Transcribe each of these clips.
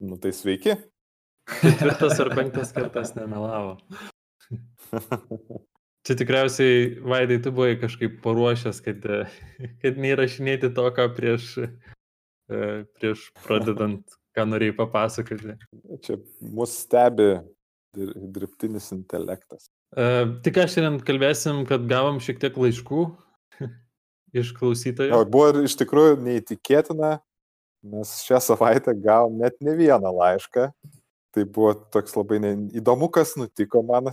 Nu tai sveiki. Ketvirtas ar penktas kartas nemelavo. Čia tikriausiai, Vaidai, tu buvai kažkaip paruošęs, kad, kad neįrašinėti to, ką prieš, e, prieš pradedant, ką norėjai papasakoti. Čia mus stebi dirbtinis intelektas. Uh, tik aš šiandien kalbėsim, kad gavom šiek tiek laiškų iš klausytojų. O buvo iš tikrųjų neįtikėtina, mes šią savaitę gavom net ne vieną laišką. Tai buvo toks labai ne... įdomu, kas nutiko man,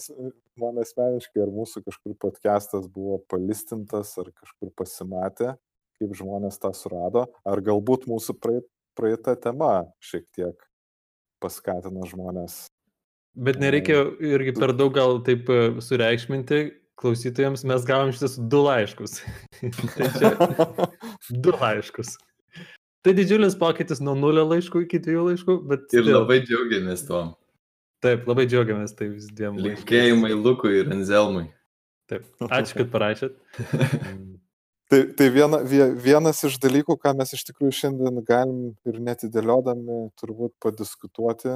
man asmeniškai, ar mūsų kažkur podcastas buvo palistintas, ar kažkur pasimatė, kaip žmonės tą surado, ar galbūt mūsų praeita tema šiek tiek paskatino žmonės. Bet nereikia irgi per daug gal taip e, sureikšminti, klausytojams mes gavom šis du laiškus. tai čia, du laiškus. Tai didžiulis pokytis nuo nulio laiškų iki dviejų laiškų, bet... Ir still. labai džiaugiamės tuo. Taip, labai džiaugiamės tai vis dviem. Linkėjimai Lukui ir Anzelmui. Taip, ačiū, kad parašėt. tai tai viena, vienas iš dalykų, ką mes iš tikrųjų šiandien galim ir netidėliodami turbūt padiskutuoti,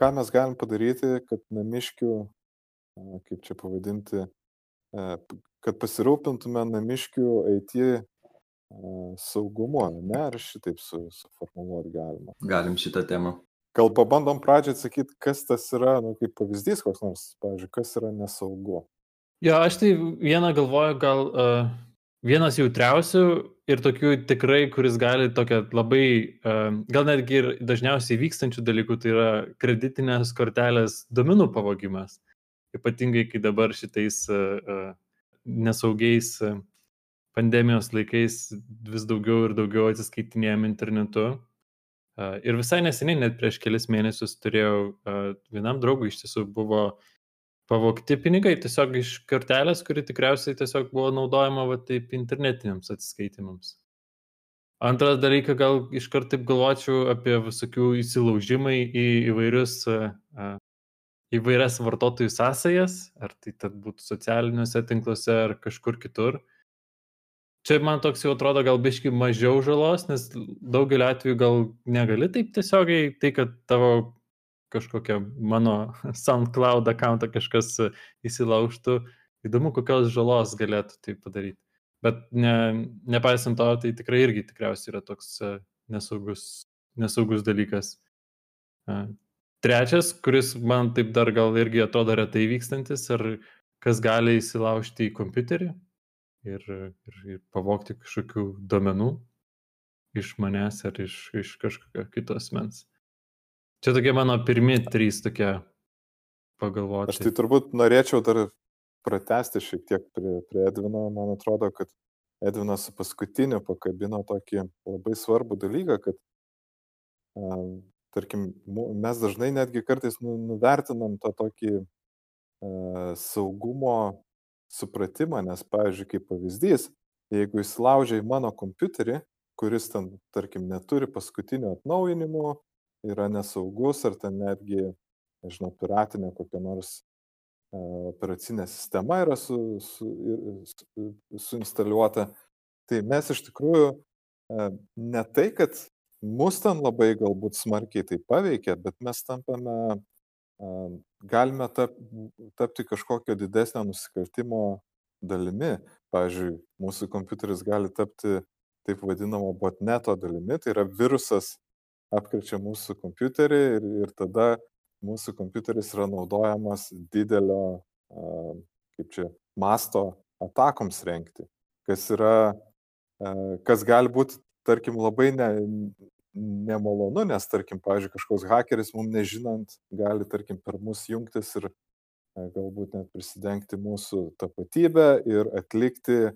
ką mes galim padaryti, kad namiškių, kaip čia pavadinti, kad pasirūpintume namiškių IT saugumu, ne? Ar šitaip su, suformuoluoti galima? Galim šitą temą. Gal pabandom pradžią atsakyti, kas tas yra, nu, kaip pavyzdys koks nors, pavyzdžiui, kas yra nesaugu. Jo, aš tai vieną galvoju, gal uh, vienas jautriausių ir tokių tikrai, kuris gali tokia labai, uh, gal netgi ir dažniausiai vykstančių dalykų, tai yra kreditinės kortelės domenų pavogimas. Ypatingai, kai dabar šitais uh, uh, nesaugiais uh, pandemijos laikais vis daugiau ir daugiau atsiskaitinėjom internetu. Ir visai neseniai, net prieš kelis mėnesius turėjau, vienam draugui iš tiesų buvo pavokti pinigai tiesiog iš kortelės, kuri tikriausiai tiesiog buvo naudojama va, taip internetiniams atsiskaitimams. Antras dalykas, gal iškart taip galvočiau apie visokių įsilaužimai į įvairius, įvairias vartotojų sąsajas, ar tai tad būtų socialiniuose tinkluose ar kažkur kitur čia man toks jau atrodo gal biški mažiau žalos, nes daugeliu atveju gal negali taip tiesiogiai, tai kad tavo kažkokią mano SoundCloud accountą kažkas įsilaužtų, įdomu, kokios žalos galėtų tai padaryti. Bet ne, nepaisant to, tai tikrai irgi tikriausiai yra toks e, nesaugus, nesaugus dalykas. E, trečias, kuris man taip dar gal irgi atrodo retai vykstantis, ar kas gali įsilaužti į kompiuterį, ir, ir, ir pavokti kažkokių duomenų iš manęs ar iš, iš kažkokio kitos mens. Čia tokie mano pirmi trys tokie pagalvoti. Aš tai turbūt norėčiau dar pratesti šiek tiek prie, prie Edvino. Man atrodo, kad Edvinas su paskutiniu pakabino tokį labai svarbų dalyką, kad, a, tarkim, mes dažnai netgi kartais nu, nuvertinam tą tokį a, saugumo supratimą, nes, pavyzdžiui, kaip pavyzdys, jeigu įsilaužia į mano kompiuterį, kuris ten, tarkim, neturi paskutinio atnaujinimo, yra nesaugus ar ten netgi, nežinau, piratinė kokia nors e, operacinė sistema yra su, su, su, suinstaliuota, tai mes iš tikrųjų e, ne tai, kad mus ten labai galbūt smarkiai tai paveikia, bet mes tampame galime tapti kažkokio didesnio nusikaltimo dalimi. Pavyzdžiui, mūsų kompiuteris gali tapti taip vadinamo botneto dalimi, tai yra virusas apkrečia mūsų kompiuterį ir, ir tada mūsų kompiuteris yra naudojamas didelio, kaip čia, masto atakoms renkti, kas yra, kas gali būti, tarkim, labai ne, nemalonu, nes, tarkim, pavyzdžiui, kažkoks hakeris mums nežinant gali, tarkim, per mus jungtis ir e, galbūt net prisidengti mūsų tapatybę ir atlikti e,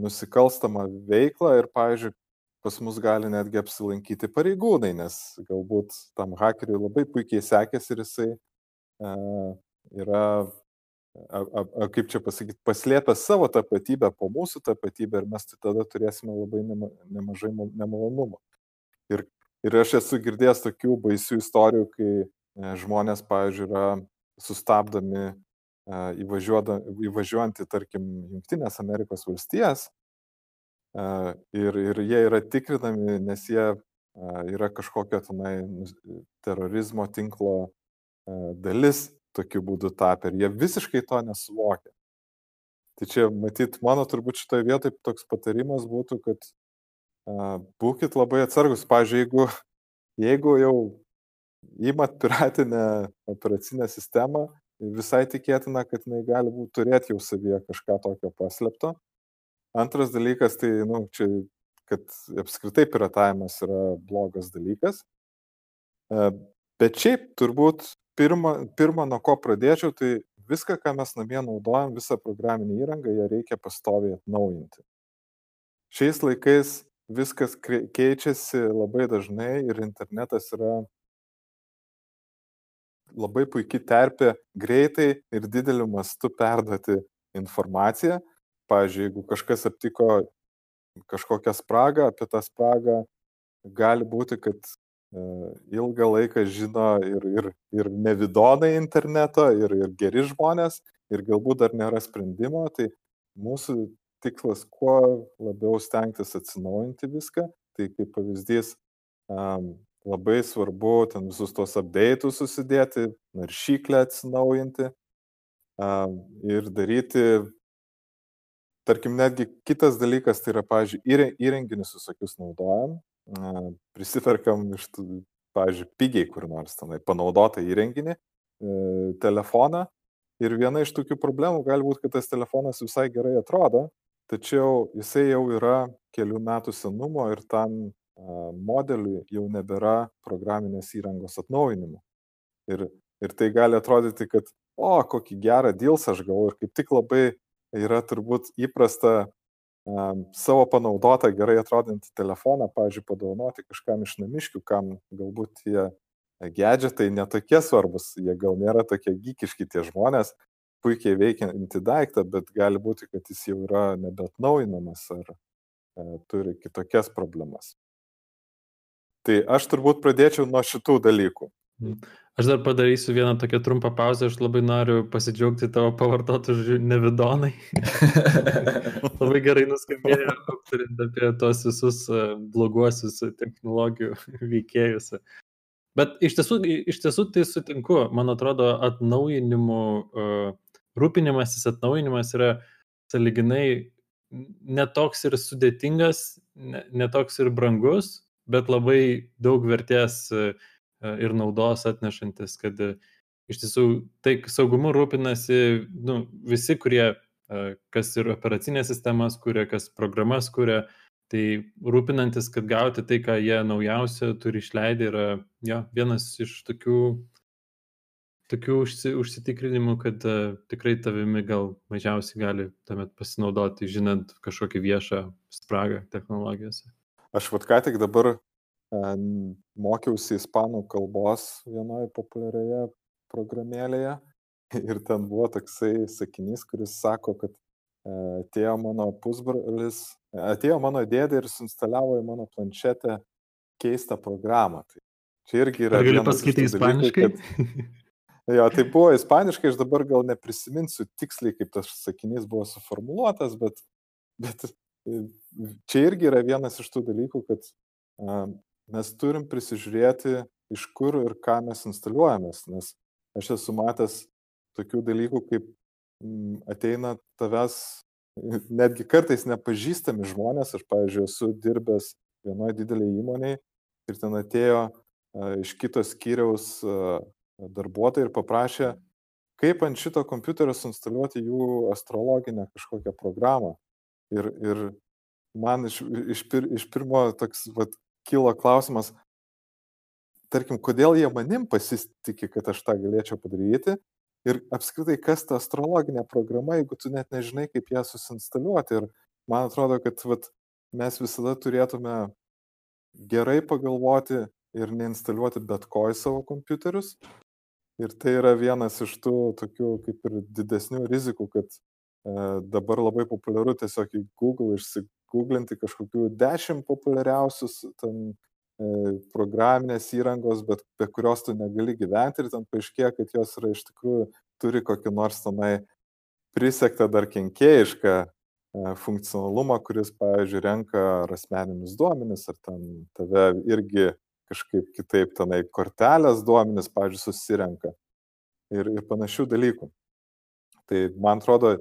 nusikalstamą veiklą ir, pavyzdžiui, pas mus gali netgi apsilankyti pareigūnai, nes galbūt tam hakeriui labai puikiai sekėsi ir jisai uh, yra, a, a, a, kaip čia pasakyti, paslėpęs savo tapatybę po mūsų tapatybę ir mes tai tada turėsime labai nema, nemažai nemalonumų. Ir, ir aš esu girdėjęs tokių baisių istorijų, kai e, žmonės, pavyzdžiui, yra sustabdomi e, įvažiuojant į, tarkim, Junktinės Amerikos valstijas e, ir, ir jie yra tikrinami, nes jie yra kažkokio tenai terorizmo tinklo dalis tokiu būdu tapę ir jie visiškai to nesuvokia. Tai čia, matyt, mano turbūt šitoje vietoje toks patarimas būtų, kad būkit labai atsargus. Pavyzdžiui, jeigu, jeigu jau įmat piratinę operacinę sistemą, visai tikėtina, kad jinai gali būti turėti jau savyje kažką tokio paslėpto. Antras dalykas, tai, nu, čia, kad apskritai piratavimas yra blogas dalykas. Bet šiaip turbūt pirma, pirma nuo ko pradėčiau, tai viską, ką mes namie naudojam, visą programinę įrangą, ją reikia pastoviai atnaujinti. Šiais laikais viskas keičiasi labai dažnai ir internetas yra labai puikiai terpė greitai ir dideliu mastu perduoti informaciją. Pavyzdžiui, jeigu kažkas aptiko kažkokią spragą, apie tą spragą gali būti, kad E, ilgą laiką žino ir, ir, ir nevidonai interneto, ir, ir geri žmonės, ir galbūt dar nėra sprendimo, tai mūsų tikslas kuo labiau stengtis atsinaujinti viską, tai kaip pavyzdys um, labai svarbu ten visus tos update'us susidėti, naršyklę atsinaujinti um, ir daryti, tarkim, netgi kitas dalykas, tai yra, pavyzdžiui, įrenginius visokius naudojam, prisiperkam iš, pavyzdžiui, pigiai kur nors tenai panaudotą įrenginį, e, telefoną. Ir viena iš tokių problemų gali būti, kad tas telefonas visai gerai atrodo, tačiau jisai jau yra kelių metų senumo ir tam modeliui jau nebėra programinės įrangos atnaujinimo. Ir, ir tai gali atrodyti, kad, o, kokį gerą dėlsą aš gavau ir kaip tik labai yra turbūt įprasta savo panaudotą gerai atrodantį telefoną, pavyzdžiui, padovanoti kažkam iš namiškių, kam galbūt tie gedžetai netokie svarbus, jie gal nėra tokie gykiški tie žmonės, puikiai veikianti daiktą, bet gali būti, kad jis jau yra nebeatnaujinamas ar e, turi kitokias problemas. Tai aš turbūt pradėčiau nuo šitų dalykų. Mhm. Aš dar padarysiu vieną tokią trumpą pauzę, aš labai noriu pasidžiaugti tavo pavartotų žodžių nevidonai. labai gerai nuskambėjo, aptarint apie tos visus e, bloguosius technologijų veikėjus. Bet iš tiesų, iš tiesų tai sutinku, man atrodo, atnaujinimų, uh, rūpinimasis atnaujinimas yra saliginai netoks ir sudėtingas, netoks ir brangus, bet labai daug vertės uh, E, ir naudos atnešantis, kad e, iš tiesų tai saugumu rūpinasi nu, visi, kurie, e, kas ir operacinės sistemas kuria, kas programas kuria, tai rūpinantis, kad gauti tai, ką jie naujausia turi išleidę, yra jo, vienas iš tokių, tokių užsi, užsitikrinimų, kad uh, tikrai tavimi gal mažiausiai gali tuomet pasinaudoti, žinant kažkokį viešą spragą technologijose. Aš vad ką tik dabar mokiausi ispanų kalbos vienoje populiarioje programėlėje ir ten buvo toksai sakinys, kuris sako, kad e, atėjo mano pusbrolis, atėjo mano dėdė ir suinstaliavo į mano planšetę keistą programą. Tai čia irgi yra... Ar gali pasakyti ispaniškai? Kad, jo, tai buvo ispaniškai, aš dabar gal neprisiminsiu tiksliai, kaip tas sakinys buvo suformuoluotas, bet, bet e, čia irgi yra vienas iš tų dalykų, kad mes turim prisižiūrėti, iš kur ir ką mes instaliuojamės, nes aš esu matęs tokių dalykų, kaip mm, ateina tavęs netgi kartais nepažįstami žmonės, aš, pavyzdžiui, esu dirbęs vienoje didelėje įmonėje ir ten atėjo iš kitos skyriaus darbuotojai ir paprašė, kaip ant šito kompiuterio suinstaliuoti jų astrologinę kažkokią programą. Ir, ir man iš, iš, pir, iš pirmo toks vat, kilo klausimas, tarkim, kodėl jie manim pasitikė, kad aš tą galėčiau padaryti ir apskritai, kas ta astrologinė programa, jeigu tu net nežinai, kaip ją susinstaliuoti. Ir man atrodo, kad vat, mes visada turėtume gerai pagalvoti ir neinstaliuoti bet ko į savo kompiuterius. Ir tai yra vienas iš tų tokių kaip ir didesnių rizikų, kad e, dabar labai populiaru tiesiog į Google išsi, googlinti kažkokių dešimt populiariausius ten e, programinės įrangos, bet be kurios tu negali gyventi ir ten paaiškėja, kad jos yra iš tikrųjų turi kokį nors tenai prisektą dar kenkėjišką funkcionalumą, kuris, pavyzdžiui, renka ar asmeninius duomenis, ar ten tave irgi kažkaip kitaip tenai kortelės duomenis, pavyzdžiui, susirenka ir, ir panašių dalykų. Tai man atrodo,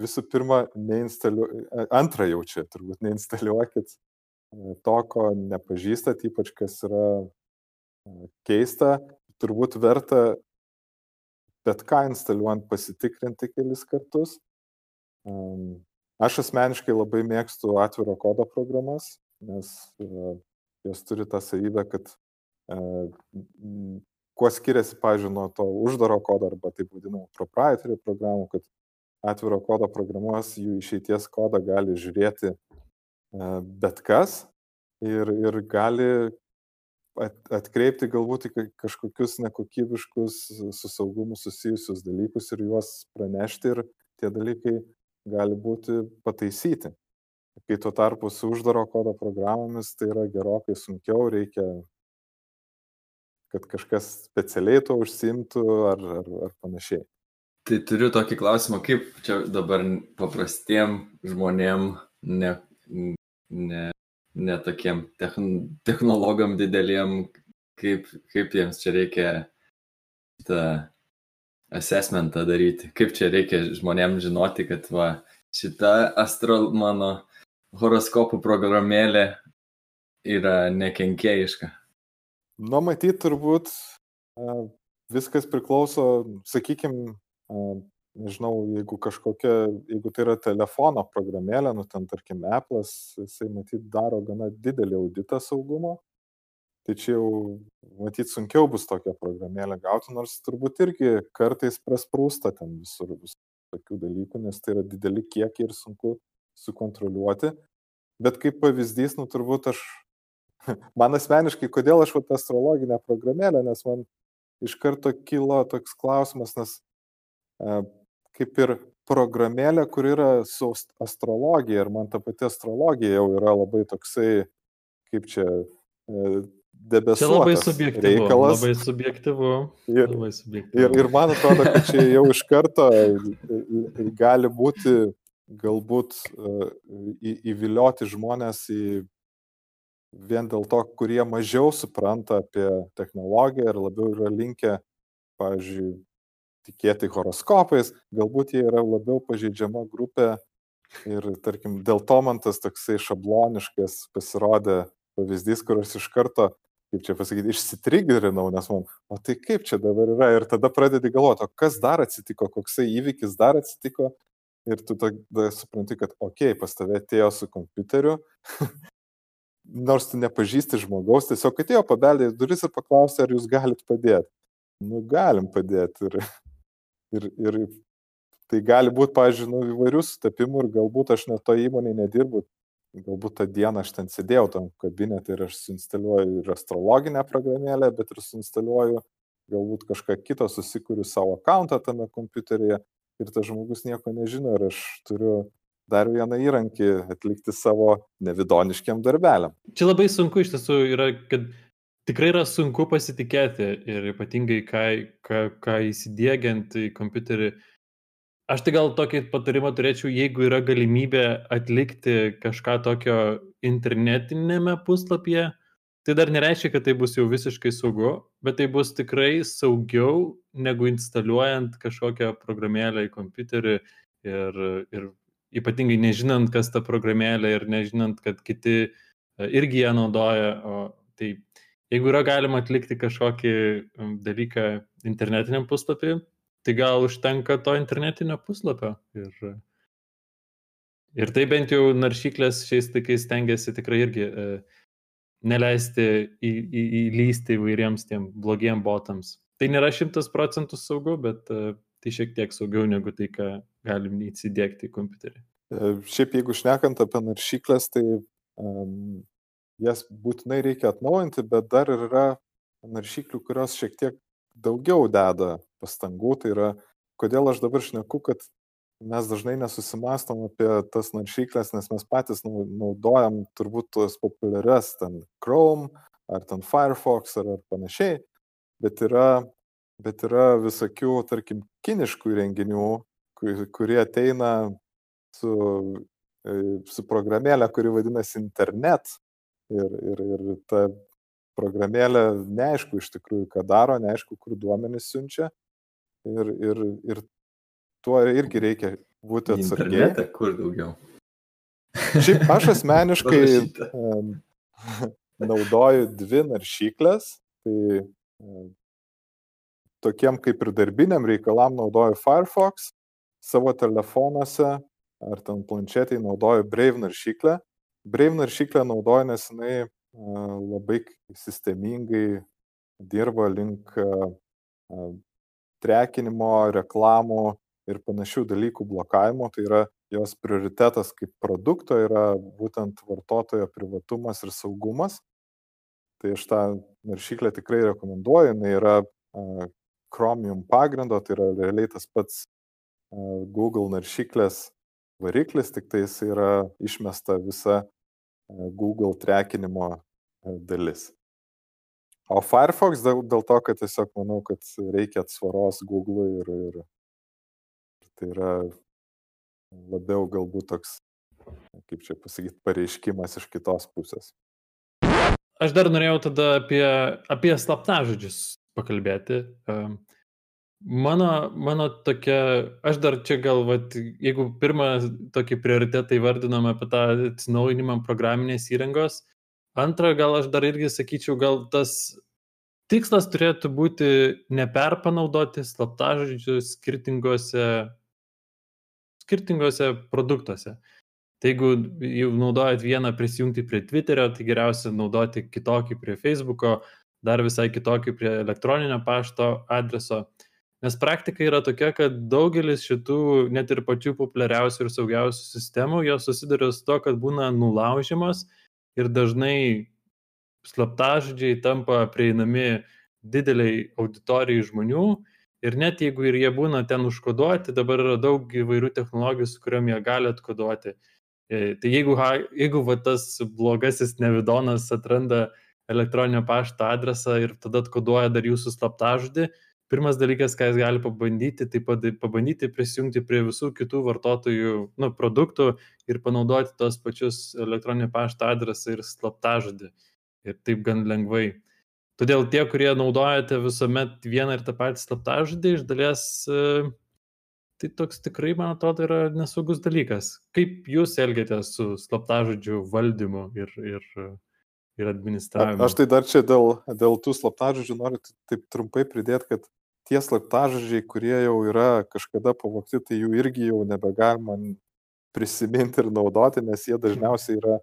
visų pirma, neinstaliuokit, antrą jau čia, turbūt neinstaliuokit to, ko nepažįstat, ypač kas yra keista, turbūt verta bet ką instaliuojant pasitikrinti kelis kartus. Aš asmeniškai labai mėgstu atviro kodo programas, nes jos turi tą savybę, kad kuo skiriasi, pavyzdžiui, nuo to uždaro kodo arba taip vadinamų proprietary programų, kad atviro kodo programas, jų išeities kodą gali žiūrėti bet kas ir, ir gali atkreipti galbūt į kažkokius nekokybiškus su saugumu susijusius dalykus ir juos pranešti ir tie dalykai gali būti pataisyti. Kai tuo tarpu su uždaro kodo programomis tai yra gerokai sunkiau, reikia, kad kažkas specialiai to užsimtų ar, ar, ar panašiai. Tai turiu tokį klausimą, kaip čia dabar paprastiem žmonėm, ne, ne ne tokiem techn, technologam dideliem, kaip, kaip jiems čia reikia šitą assessmentą daryti, kaip čia reikia žmonėm žinoti, kad va, šita astro mano horoskopų programėlė yra nekenkėjiška. Nu, matyt, turbūt viskas priklauso, sakykime, nežinau, jeigu kažkokia, jeigu tai yra telefono programėlė, nu ten tarkim Apple'as, jisai matyt daro gana didelį auditą saugumo, tai čia jau matyt sunkiau bus tokią programėlę gauti, nors turbūt irgi kartais prasprūsta ten visur, visur tokių dalykų, nes tai yra dideli kiekiai ir sunku sukontroliuoti. Bet kaip pavyzdys, nu turbūt aš, man asmeniškai, kodėl aš vat astrologinę programėlę, nes man iš karto kilo toks klausimas, nes kaip ir programėlė, kur yra su astrologija ir man ta pati astrologija jau yra labai toksai, kaip čia, debesuotas čia labai subjektyvu, reikalas. Labai subjektyvu. Ir, labai subjektyvu. Ir, ir man atrodo, kad čia jau iš karto gali būti galbūt į, įvilioti žmonės į vien dėl to, kurie mažiau supranta apie technologiją ir labiau yra linkę, pavyzdžiui, tikėti horoskopais, galbūt jie yra labiau pažeidžiama grupė ir, tarkim, dėl to man tas toksai šabloniškas pasirodė pavyzdys, kur aš iš karto, kaip čia pasakyti, išsitrigerinau, nes man, o tai kaip čia dabar yra? Ir tada pradedi galvoti, o kas dar atsitiko, koksai įvykis dar atsitiko ir tu tada supranti, kad, okei, okay, pas tave atėjo su kompiuteriu, nors tu nepažįsti žmogaus, tiesiog atėjo pabeldė duris ir paklausė, ar jūs galit padėti. Nu, galim padėti. Ir Ir, ir tai gali būti, nu, įvairių sutapimų ir galbūt aš net to įmonėje nedirbu. Galbūt tą dieną aš ten sėdėjau tam kabinete ir aš suinstaliuoju ir astrologinę programėlę, bet ir suinstaliuoju galbūt kažką kito, susikuriu savo akantą tame kompiuteryje ir tas žmogus nieko nežino ir aš turiu dar vieną įrankį atlikti savo nevidoniškiam darbeliam. Čia labai sunku iš tiesų yra, kad tikrai yra sunku pasitikėti ir ypatingai ką, ką, ką įsidėgiant į kompiuterį. Aš tai gal tokį patarimą turėčiau, jeigu yra galimybė atlikti kažką tokio internetinėme puslapyje, tai dar nereiškia, kad tai bus jau visiškai saugu, bet tai bus tikrai saugiau negu instaliuojant kažkokią programėlę į kompiuterį ir, ir ypatingai nežinant, kas ta programėlė ir nežinant, kad kiti e, irgi ją naudoja. O, tai jeigu yra galima atlikti kažkokį dalyką internetiniam puslapį, tai gal užtenka to internetinio puslapio. Ir, ir tai bent jau naršyklės šiais laikais tengiasi tikrai irgi e, neleisti į, į, įlysti įvairiems tiem blogiem botams. Tai nėra šimtas procentų saugu, bet e, tai šiek tiek saugiau negu tai, ką galim įsidėkti į kompiuterį. E, šiaip jeigu šnekant apie naršyklės, tai um, jas būtinai reikia atnaujinti, bet dar yra naršyklių, kurios šiek tiek daugiau deda pastangų. Tai yra, kodėl aš dabar šneku, kad mes dažnai nesusimastom apie tas naršyklės, nes mes patys naudojam turbūt tuos populiarias ten Chrome ar ten Firefox ar, ar panašiai, bet yra, bet yra visokių, tarkim, kiniškų įrenginių, kurie ateina su su programėlė, kuri vadinasi internet. Ir, ir, ir ta programėlė neaišku iš tikrųjų, ką daro, neaišku, kur duomenys siunčia. Ir, ir, ir tuo irgi reikia būti atsargiai. Internete, kur daugiau. Šiaip aš asmeniškai naudoju dvi naršyklės. Tai tokiem kaip ir darbiniam reikalam naudoju Firefox, savo telefonuose ar ten planšetai naudoju Brave naršyklę. Brave naršyklę naudoju, nes jinai labai sistemingai dirba link trekinimo, reklamų ir panašių dalykų blokavimo. Tai yra jos prioritetas kaip produkto yra būtent vartotojo privatumas ir saugumas. Tai aš tą naršyklę tikrai rekomenduoju, jinai yra Chromium pagrindo, tai yra realiai tas pats Google naršyklės variklis, tik tai jis yra išmesta visa Google trekinimo dalis. O Firefox dėl, dėl to, kad tiesiog manau, kad reikia atsvaros Google ir, ir tai yra labiau galbūt toks, kaip čia pasakyti, pareiškimas iš kitos pusės. Aš dar norėjau tada apie, apie slaptažodžius pakalbėti. Mano, mano tokia, aš dar čia gal, vat, jeigu pirmą tokį prioritetą įvardinam apie tą atsinaujinimą programinės įrangos, antrą gal aš dar irgi sakyčiau, gal tas tikslas turėtų būti neperpanaudoti slaptažodžius skirtingose, skirtingose produktuose. Tai jeigu jau naudojat vieną prisijungti prie Twitterio, tai geriausia naudoti kitokį prie Facebooko, dar visai kitokį prie elektroninio pašto adreso. Nes praktika yra tokia, kad daugelis šitų net ir pačių populiariausių ir saugiausių sistemų, jos susiduria su to, kad būna nulaužimas ir dažnai slaptažodžiai tampa prieinami dideliai auditorijai žmonių ir net jeigu ir jie būna ten užkoduoti, dabar yra daug įvairių technologijų, su kuriuom jie gali atkoduoti. E, tai jeigu, jeigu va, tas blogasis nevidonas atranda elektroninio pašto adresą ir tada atkoduoja dar jūsų slaptažodį. Pirmas dalykas, ką jis gali pabandyti, tai pabandyti prisijungti prie visų kitų vartotojų nu, produktų ir panaudoti tos pačius elektroninio pašto adresą ir slaptažodį. Ir taip gan lengvai. Todėl tie, kurie naudojate visuomet vieną ir tą patį slaptažodį, iš dalies tai toks tikrai, man atrodo, yra nesaugus dalykas. Kaip jūs elgiatės su slaptažodžių valdymu ir, ir ir administravimo. Aš tai dar čia dėl, dėl tų slaptažodžių noriu taip trumpai pridėti, kad tie slaptažodžiai, kurie jau yra kažkada pavokti, tai jų irgi jau nebegalima prisiminti ir naudoti, nes jie dažniausiai yra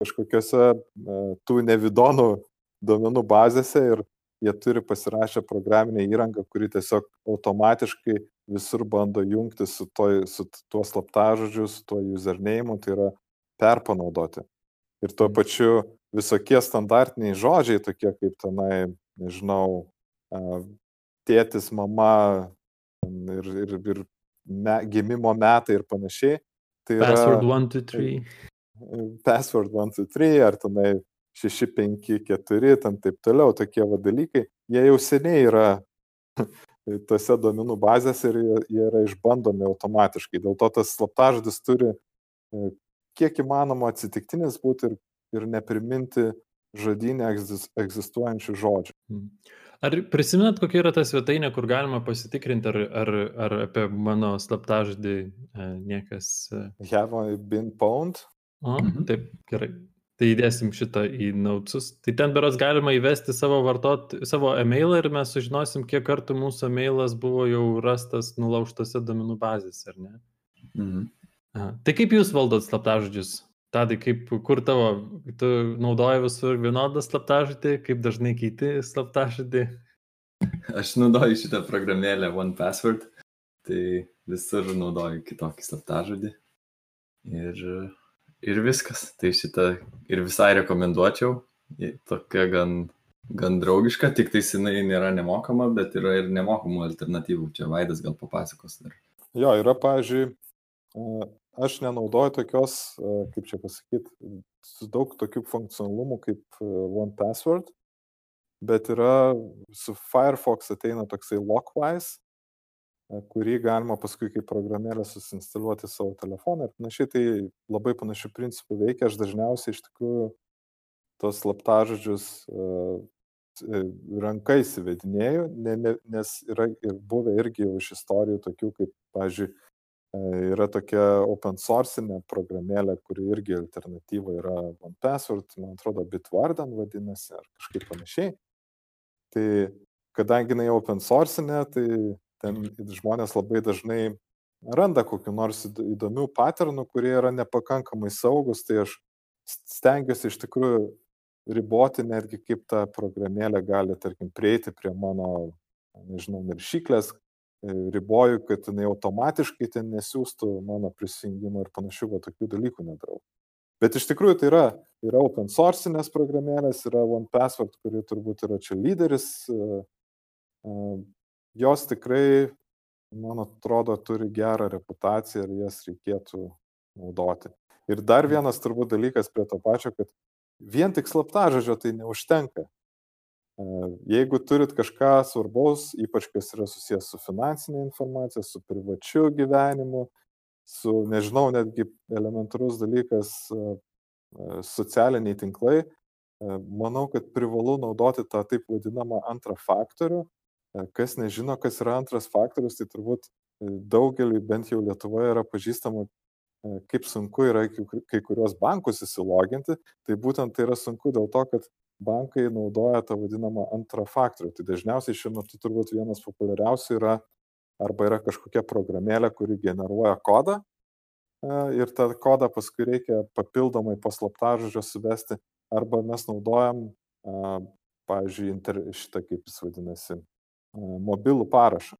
kažkokiuose tų nevidonų duomenų bazėse ir jie turi pasirašę programinę įrangą, kuri tiesiog automatiškai visur bando jungti su, toj, su tuo slaptažodžiu, su tuo username, tai yra perpanaudoti. Ir tuo mhm. pačiu visokie standartiniai žodžiai, tokie kaip tenai, nežinau, tėtis, mama ir, ir, ir me, gimimo metai ir panašiai. Tai password 1, 2, 3. Password 1, 2, 3 ar tenai 6, 5, 4, ten taip toliau, tokie va dalykai, jie jau seniai yra tose duomenų bazėse ir jie, yra išbandomi automatiškai. Dėl to tas slaptažodis turi e, kiek įmanoma atsitiktinis būti ir ir nepriminti žodynę egzistuojančių žodžių. Hmm. Ar prisimenat, kokia yra ta svetainė, kur galima pasitikrinti, ar, ar, ar apie mano slaptažodį e, niekas. E... Have I been pwned? O, mhm. taip, gerai. Tai įdėsim šitą į nautus. Tai ten beras galima įvesti savo, vartot, savo e-mailą ir mes sužinosim, kiek kartų mūsų e-mailas buvo jau rastas nulaužtose domenų bazėse, ar ne? Mhm. Aha. Tai kaip jūs valdot slaptažodžius? Tadai, kaip, kur tavo, tu naudoji visur vienodą slaptažodį, kaip dažnai keiti slaptažodį? Aš naudoju šitą programėlę OnePassword, tai visur naudoju kitokį slaptažodį. Ir, ir viskas. Tai šitą ir visai rekomenduočiau. Tokia gan, gan draugiška, tik tai jinai nėra nemokama, bet yra ir nemokamų alternatyvų. Čia Vaidas gal papasakos dar. Jo, yra, pavyzdžiui, aš nenaudoju tokios, kaip čia pasakyti, su daug tokių funkcionalumų kaip OnePassword, bet yra su Firefox ateina toksai Lockwise kurį galima paskui kaip programėlę susinstaliuoti savo telefoną ir panašiai. Tai labai panašių principų veikia. Aš dažniausiai iš tikrųjų tos slaptažodžius uh, ranka įsivedinėjau, ne, ne, nes yra ir buvę irgi jau iš istorijų tokių, kaip, pavyzdžiui, yra tokia open source programėlė, kuri irgi alternatyva yra OnePassword, man atrodo, Bitwarden vadinasi, ar kažkaip panašiai. Tai kadangi jinai open source, tai ten žmonės labai dažnai randa kokiu nors įdomių patternų, kurie yra nepakankamai saugus, tai aš stengiuosi iš tikrųjų riboti netgi kaip ta programėlė gali, tarkim, prieiti prie mano, nežinau, naršyklės, e, riboju, kad jinai automatiškai ten nesiūstų mano prisijungimo ir panašių, va tokių dalykų nedarau. Bet iš tikrųjų tai yra, yra open sourcinės programėlės, yra OnePassword, kuri turbūt yra čia lyderis, e, e, jos tikrai, man atrodo, turi gerą reputaciją ir jas reikėtų naudoti. Ir dar vienas turbūt dalykas prie to pačio, kad vien tik slaptažodžio tai neužtenka. E, jeigu turit kažką svarbaus, ypač kas yra susijęs su finansinė informacija, su privačiu gyvenimu, su, nežinau, netgi elementarus dalykas e, e, socialiniai tinklai, manau, kad privalu naudoti tą taip vadinamą antrą faktorių, kas nežino, kas yra antras faktorius, tai turbūt e, daugeliu, bent jau Lietuvoje, yra pažįstama, e, kaip sunku yra kai kurios bankus įsiloginti. Tai būtent tai yra sunku dėl to, kad bankai naudoja tą vadinamą antrą faktorių. Tai dažniausiai šiuo metu turbūt vienas populiariausių yra arba yra kažkokia programėlė, kuri generuoja kodą ir tą kodą paskui reikia papildomai paslaptažodžio suvesti, arba mes naudojam, pavyzdžiui, inter, šitą kaip jis vadinasi, mobilų parašą.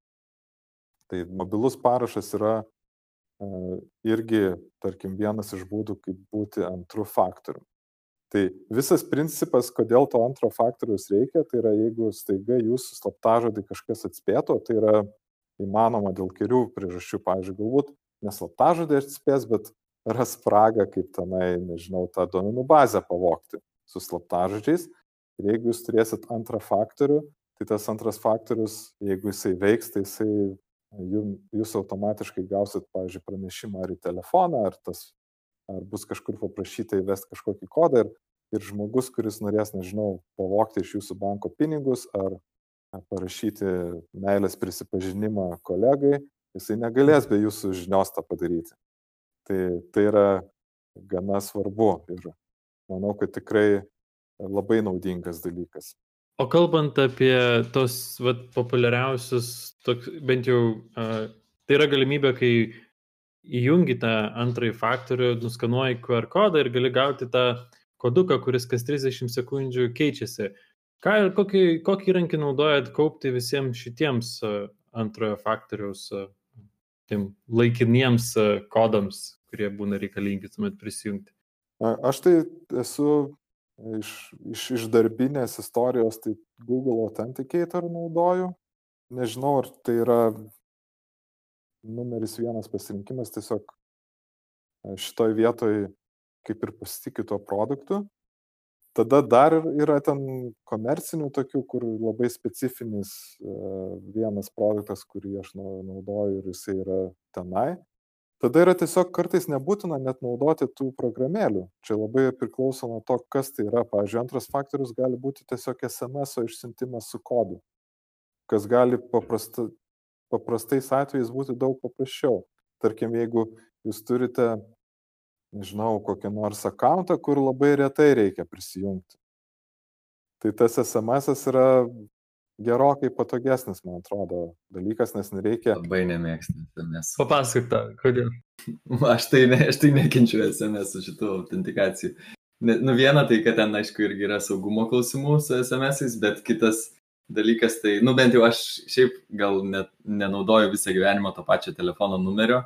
Tai mobilus parašas yra irgi, tarkim, vienas iš būdų, kaip būti antrų faktorių. Tai visas principas, kodėl to antro faktoriaus reikia, tai yra jeigu staiga jūsų slaptažodį kažkas atspėto, tai yra įmanoma dėl kelių priežasčių, pavyzdžiui, galbūt neslaptažodį atspės, bet ras spragą, kaip tenai, nežinau, tą duomenų bazę pavokti su slaptažodžiais. Ir jeigu jūs turėsit antrą faktorių, tai tas antras faktorius, jeigu jisai veiks, tai jisai jūs automatiškai gausit, pavyzdžiui, pranešimą ar į telefoną, ar, tas, ar bus kažkur paprašyta įvesti kažkokį kodą ir, ir žmogus, kuris norės, nežinau, pavokti iš jūsų banko pinigus ar parašyti meilės prisipažinimą kolegai, jisai negalės be jūsų žinios tą padaryti. Tai, tai yra gana svarbu ir manau, kad tikrai labai naudingas dalykas. O kalbant apie tos vat, populiariausius, toks, bent jau uh, tai yra galimybė, kai įjungi tą antrąjį faktorių, nuskanuoji QR kodą ir gali gauti tą koduką, kuris kas 30 sekundžių keičiasi. Ką ir kokį, kokį įrankį naudojat kaupti visiems šitiems antrojo faktoriaus uh, laikiniems kodams, kurie būna reikalingi tuomet prisijungti? Aš tai esu iš, iš, iš darbinės istorijos, tai Google Authenticator naudoju. Nežinau, ar tai yra numeris vienas pasirinkimas, tiesiog e, šitoj vietoj kaip ir pasitikiu tuo produktu. Tada dar yra ten komercinių tokių, kur labai specifinis e, vienas produktas, kurį aš naudoju ir jisai yra tenai tada yra tiesiog kartais nebūtina net naudoti tų programėlių. Čia labai priklauso nuo to kas tai yra. Pavyzdžiui antras faktorius gali būti tiesiog esemeso išsiuntimas su kodu kas gali paprasta paprastais atvejais būti daug paprasčiau. Tarkim jeigu jūs turite nežinau kokį nors akauntą kur labai retai reikia prisijungti tai tas esemesas yra gerokai patogesnis, man atrodo, dalykas, nes nereikia. Labai nemėgstu SMS. Papasakok tą, kodėl. Aš tai, ne, aš tai nekenčiu SMS su šitų autentikacijų. Ne, nu viena tai, kad ten, aišku, irgi yra saugumo klausimų su SMS, bet kitas dalykas, tai, nu bent jau aš šiaip gal net nenaudoju visą gyvenimą to pačio telefono numerio.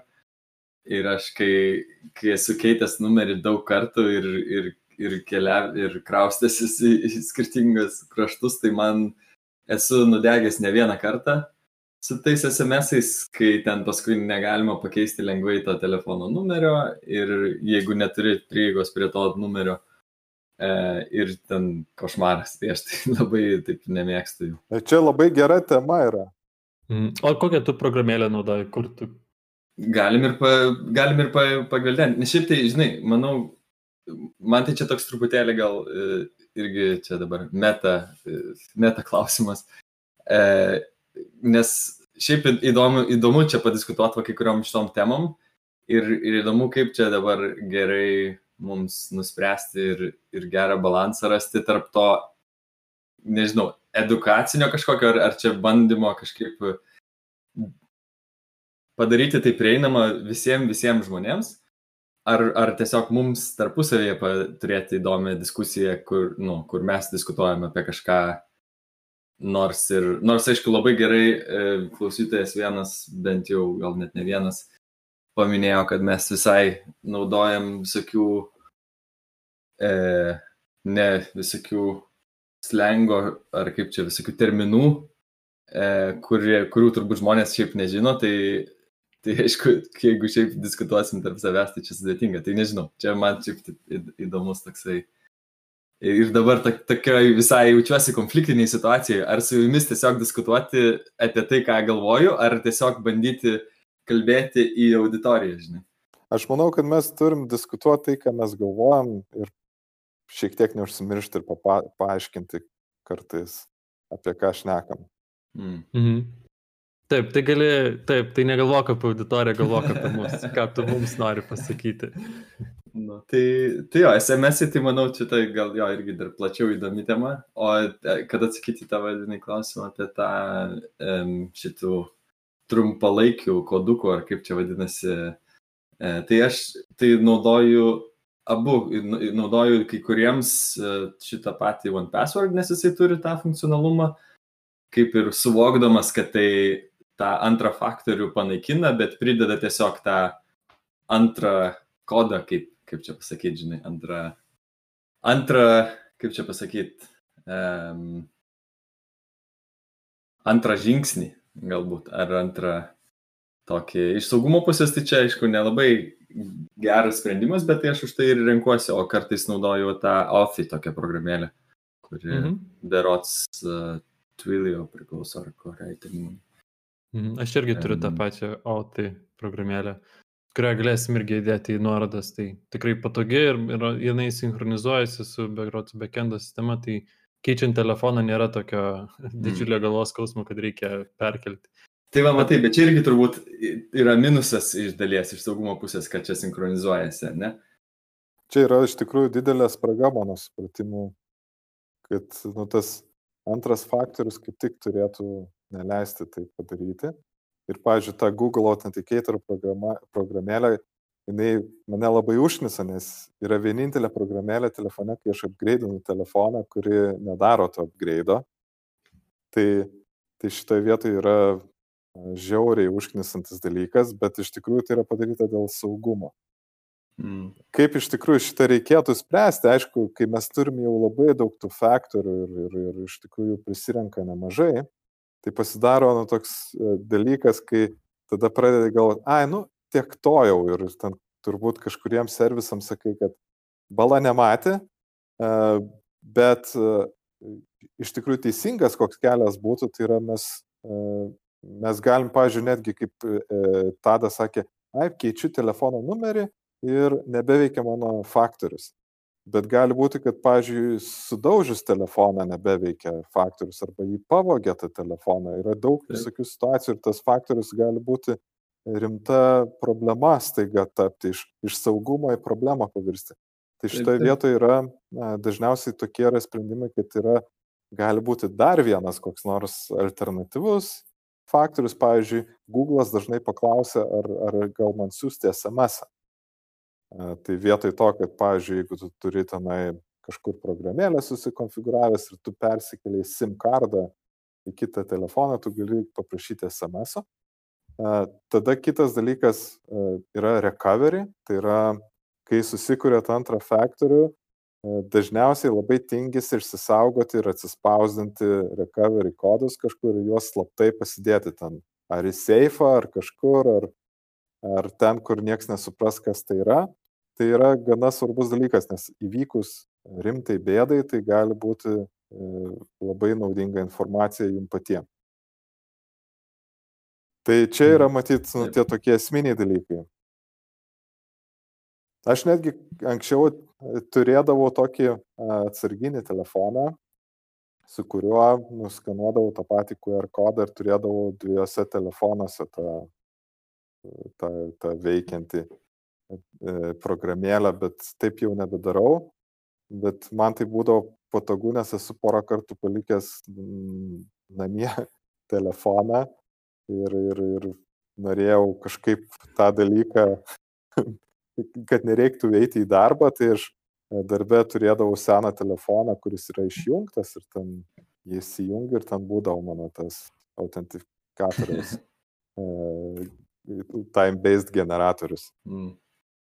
Ir aš, kai, kai esu keitęs numerį daug kartų ir, ir, ir, kelia, ir kraustęsis į, į skirtingus kraštus, tai man esu nudegęs ne vieną kartą su tais SMS-ais, kai ten paskui negalima pakeisti lengvai to telefono numerio ir jeigu neturi prieigos prie to numerio e, ir ten košmaras, tai aš tai labai taip nemėgstu jų. Čia labai gera tema yra. Mm. O kokią tu programėlę naudoji, kur tu? Galim ir, pa, galim ir pa, pagvildenti. Nes šiaip tai, žinai, manau, man tai čia toks truputėlį gal e, irgi čia dabar meta, meta klausimas. E, nes šiaip įdomu, įdomu čia padiskutuoti kai kuriuom šitom temom ir, ir įdomu, kaip čia dabar gerai mums nuspręsti ir, ir gerą balansą rasti tarp to, nežinau, edukacinio kažkokio, ar, ar čia bandymo kažkaip padaryti tai prieinama visiems, visiems žmonėms, ar, ar tiesiog mums tarpusavėje turėti įdomią diskusiją, kur, nu, kur mes diskutuojame apie kažką, nors ir, nors aišku, labai gerai e, klausytojas vienas, bent jau gal net ne vienas, paminėjo, kad mes visai naudojam visokių, e, ne visokių slengo ar kaip čia visokių terminų, e, kurie, kurių turbūt žmonės šiaip nežino, tai, tai aišku, jeigu šiaip diskutuosim tarp savęs, tai čia sudėtinga, tai nežinau, čia man šiaip įdomus toksai. Ir dabar tokiai visai jaučiuosi konfliktiniai situacijai, ar su jumis tiesiog diskutuoti apie tai, ką galvoju, ar tiesiog bandyti kalbėti į auditoriją, žinai. Aš manau, kad mes turim diskutuoti tai, ką mes galvojam ir šiek tiek neužsimiršti ir papa, paaiškinti kartais, apie ką šnekam. Mm. Mhm. Taip, tai gali, taip, tai negalvok apie auditoriją, galvok apie mus, ką tu mums nori pasakyti. Nu, tai, tai jo, SMS, tai manau, čia tai gal jo irgi dar plačiau įdomi tema, o e, kad atsakyti tą vadinį klausimą apie tą šitų trumpalaikių kodukų, ar kaip čia vadinasi, e, tai aš tai naudoju abu naudoju kai kuriems e, šitą patį OnePassword, nes jisai turi tą funkcionalumą, kaip ir suvokdamas, kad tai tą antrą faktorių panaikina, bet prideda tiesiog tą antrą kodą, kaip, kaip čia pasakyti, žinai, antrą, antrą kaip čia pasakyti, um, antrą žingsnį galbūt, ar antrą tokį iš saugumo pusės, tai čia aišku nelabai geras sprendimas, bet tai aš už tai ir renkuosi, o kartais naudoju tą Offi tokią programėlę, kuri mm -hmm. berots uh, Twilio priklauso ar kuriai ten. Mm, aš irgi turiu tą pačią Offi programėlę, kurią galėsim irgi įdėti į nuorodas, tai tikrai patogi ir, ir jinai sinchronizuojasi su berots backendo sistema, tai keičiant telefoną nėra tokio mm. didžiulio galvos skausmo, kad reikia perkelti. Tai va, matai, bet čia irgi turbūt yra minusas iš dalies, iš saugumo pusės, kad čia sinchronizuojasi, ne? Čia yra iš tikrųjų didelė spraga mano supratimu, kad nu, tas antras faktorius kaip tik turėtų neleisti tai padaryti. Ir, pavyzdžiui, ta Google Authenticator programa, programėlė, jinai mane labai užnisa, nes yra vienintelė programėlė telefone, kai aš upgradeinu telefoną, kuri nedaro to upgrade. Tai, tai šitoje vietoje yra žiauriai užknisantis dalykas, bet iš tikrųjų tai yra padaryta dėl saugumo. Mm. Kaip iš tikrųjų šitą reikėtų spręsti, aišku, kai mes turim jau labai daug tų faktorių ir, ir, ir iš tikrųjų prisirenka nemažai, tai pasidaro nu, toks e, dalykas, kai tada pradedi galvoti, ai, nu, tiek to jau ir ten turbūt kažkuriems servisams sakai, kad bala nematė, e, bet e, iš tikrųjų teisingas koks kelias būtų, tai yra mes mes galim, pažiūrėjau, netgi kaip Tadas sakė, ai, keičiu telefono numerį ir nebeveikia mano faktorius. Bet gali būti, kad, pažiūrėjau, sudaužus telefoną nebeveikia faktorius arba jį pavogė tą telefoną. Yra daug visokių situacijų ir tas faktorius gali būti rimta problema staiga tapti, iš, iš saugumo į problemą pavirsti. Tai šitoje vietoje yra na, dažniausiai tokie yra sprendimai, kad yra, gali būti dar vienas koks nors alternatyvus faktorius, pavyzdžiui, Google'as dažnai paklausia, ar, ar gal man siūsti SMS. -ą. Tai vietoj to, kad, pavyzdžiui, jeigu tu turi tenai kažkur programėlę susikonfigūravęs ir tu persikeliai SIM kardą į kitą telefoną, tu gali paprašyti SMS. -o. Tada kitas dalykas yra recovery, tai yra, kai susikūrėt antrą faktorių, dažniausiai labai tingisi išsisaugoti ir atsispausdinti recovery kodus kažkur ir juos slaptai pasidėti ten. Ar į seifą, ar kažkur, ar, ar ten, kur niekas nesupras, kas tai yra. Tai yra gana svarbus dalykas, nes įvykus rimtai bėdai, tai gali būti e, labai naudinga informacija jums patiems. Tai čia yra matyt nu, tie tokie esminiai dalykai. Aš netgi anksčiau turėdavau tokį atsarginį telefoną, su kuriuo nuskanuodavau tą patį QR kodą ir turėdavau dviejose telefonuose tą, tą, tą veikiantį e, programėlę, bet taip jau nebedarau. Bet man tai būdavo patogu, nes esu porą kartų palikęs namie telefoną ir, ir, ir norėjau kažkaip tą dalyką kad nereiktų eiti į darbą, tai aš e, darbę turėdavau seną telefoną, kuris yra išjungtas ir ten jis įjungia ir ten būdavo mano tas autentifikatorius, e, time-based generatorius. Mm.